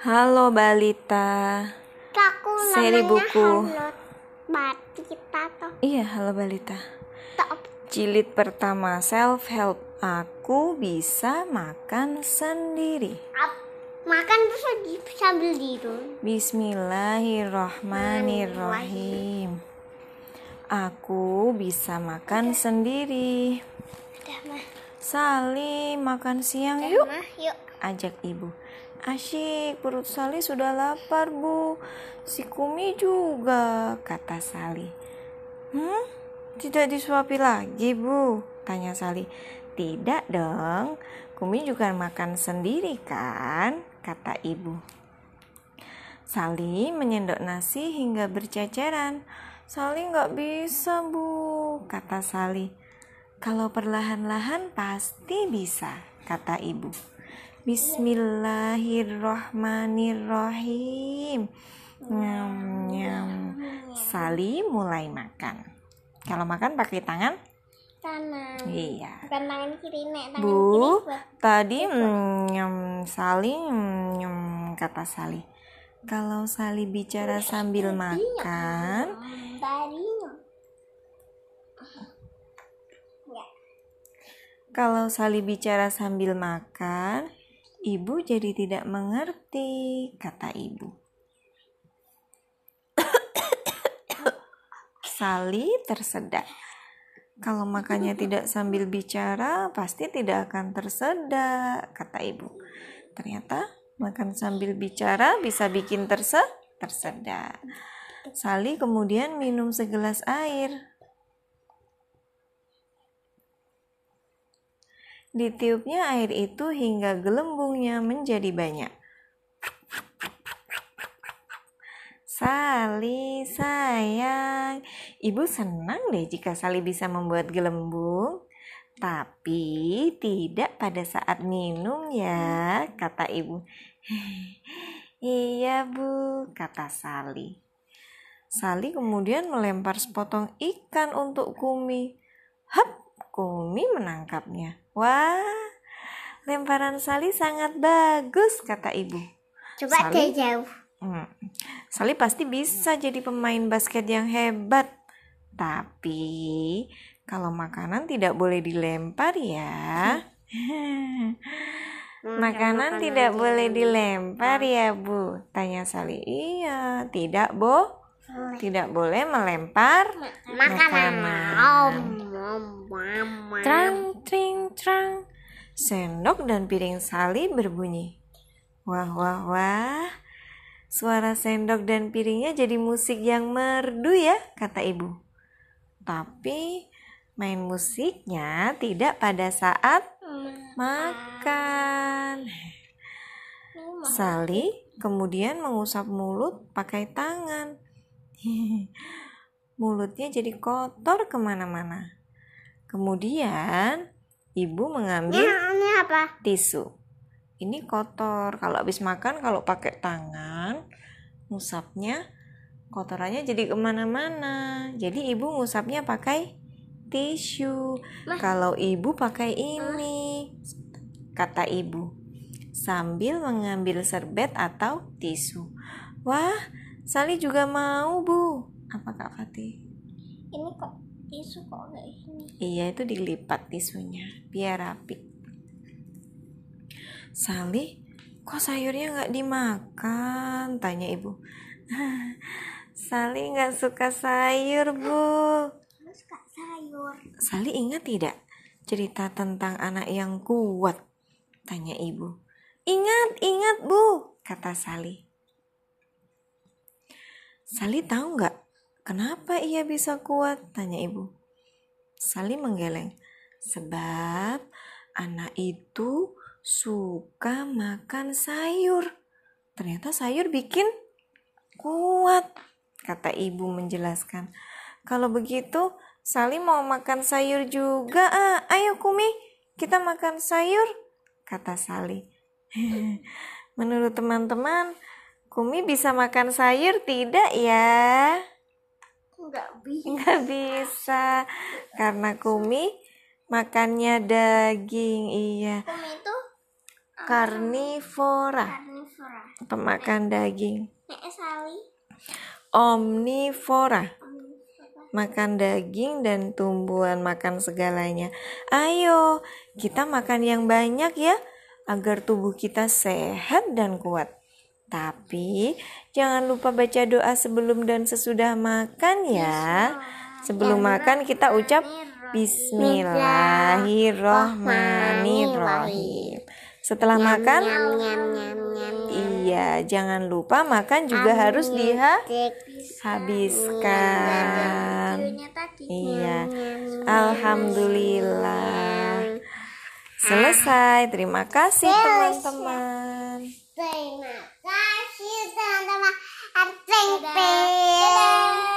Halo Balita. Aku Seri buku. Hanot Batita toh. Iya, halo Balita. Tak Jilid pertama self help. Aku bisa makan sendiri. ap, makan terus di- sambil tidur. Bismillahirrahmanirrahim. Aku bisa makan sendiri. Udah mah. Sali makan siang Udah yuk. mah, yuk. Ajak ibu. Asyik, perut Sali sudah lapar bu. Si Kumi juga, kata Sali. Hmm? Tidak disuapi lagi bu? Tanya Sali. Tidak dong, Kumi juga makan sendiri kan? Kata ibu. Sali menyendok nasi hingga berceceran. Sali nggak bisa bu, kata Sali. Kalau perlahan-lahan pasti bisa, kata ibu. Bismillahirrohmanirrohim. Nyam, nyam. Sali mulai makan. Kalau makan pakai tangan? Tangan. Iya. Bukan tangan kiri nek, tangan Bu, kiri buat tadi mm, nyam, Sali nyam, kata Sali. Kalau Sali bicara sambil makan. Kalau Sali bicara sambil makan, ibu jadi tidak mengerti, kata ibu. Sali tersedak. Kalau makannya tidak sambil bicara, pasti tidak akan tersedak, kata ibu. Ternyata makan sambil bicara bisa bikin terse tersedak. Sali kemudian minum segelas air. Ditiupnya air itu hingga gelembungnya menjadi banyak. Sali sayang, ibu senang deh jika Sali bisa membuat gelembung. Tapi tidak pada saat minum ya, kata ibu. iya bu, kata Sali. Sali kemudian melempar sepotong ikan untuk Kumi. Hap, Kumi menangkapnya. Wah, lemparan Sali sangat bagus, kata ibu. Coba Sali? jauh. Hmm. Sali pasti bisa jadi pemain basket yang hebat. Tapi kalau makanan tidak boleh dilempar ya. makanan tidak boleh dilempar ya, Bu? Tanya Sali. Iya, tidak, Bo. Tidak boleh melempar Makanan. Om. Trang, tring, trang. Sendok dan piring Sali berbunyi. Wah, wah, wah. Suara sendok dan piringnya jadi musik yang merdu ya, kata ibu. Tapi main musiknya tidak pada saat makan. Sali kemudian mengusap mulut pakai tangan. Mulutnya jadi kotor ke mana-mana. Kemudian ibu mengambil Ini, ini apa? tisu. Ini kotor. Kalau habis makan, kalau pakai tangan, ngusapnya kotorannya jadi ke mana-mana. Jadi ibu ngusapnya pakai tisu. Kalau ibu pakai ini, kata ibu, sambil mengambil serbet atau tisu. Wah, Sali juga mau bu. Apa kak Fatih? Ini kok tisu kok kayak gini? Iya itu dilipat tisunya biar rapi. Sali, kok sayurnya nggak dimakan? Tanya ibu. Sali nggak suka sayur bu. Kak sayur. Sali ingat tidak cerita tentang anak yang kuat? Tanya ibu. Ingat, ingat bu, kata Sali. Sali tahu nggak kenapa ia bisa kuat? Tanya ibu. Sali menggeleng. Sebab anak itu suka makan sayur. Ternyata sayur bikin kuat, kata ibu menjelaskan. Kalau begitu, Sali mau makan sayur juga. Ah, ayo Kumi, kita makan sayur, kata Sali. Menurut teman-teman, Kumi bisa makan sayur tidak ya? Enggak bisa. Nggak bisa, karena Kumi makannya daging, iya. Kumi itu Karnivora. karni Omnivora. pemakan daging. Nek Sali. Omnivora. makan daging dan tumbuhan, makan segalanya. Ayo, kita makan yang banyak ya, agar tubuh kita sehat dan kuat. Tapi jangan lupa baca doa sebelum dan sesudah makan ya. Sebelum makan kita ucap Bismillahirrohmanirrohim. Setelah makan, iya jangan lupa makan juga harus Habiskan. dihabiskan. Iya, alhamdulillah. Selesai. Terima kasih teman-teman. Terima kasih teman-teman. Thank you.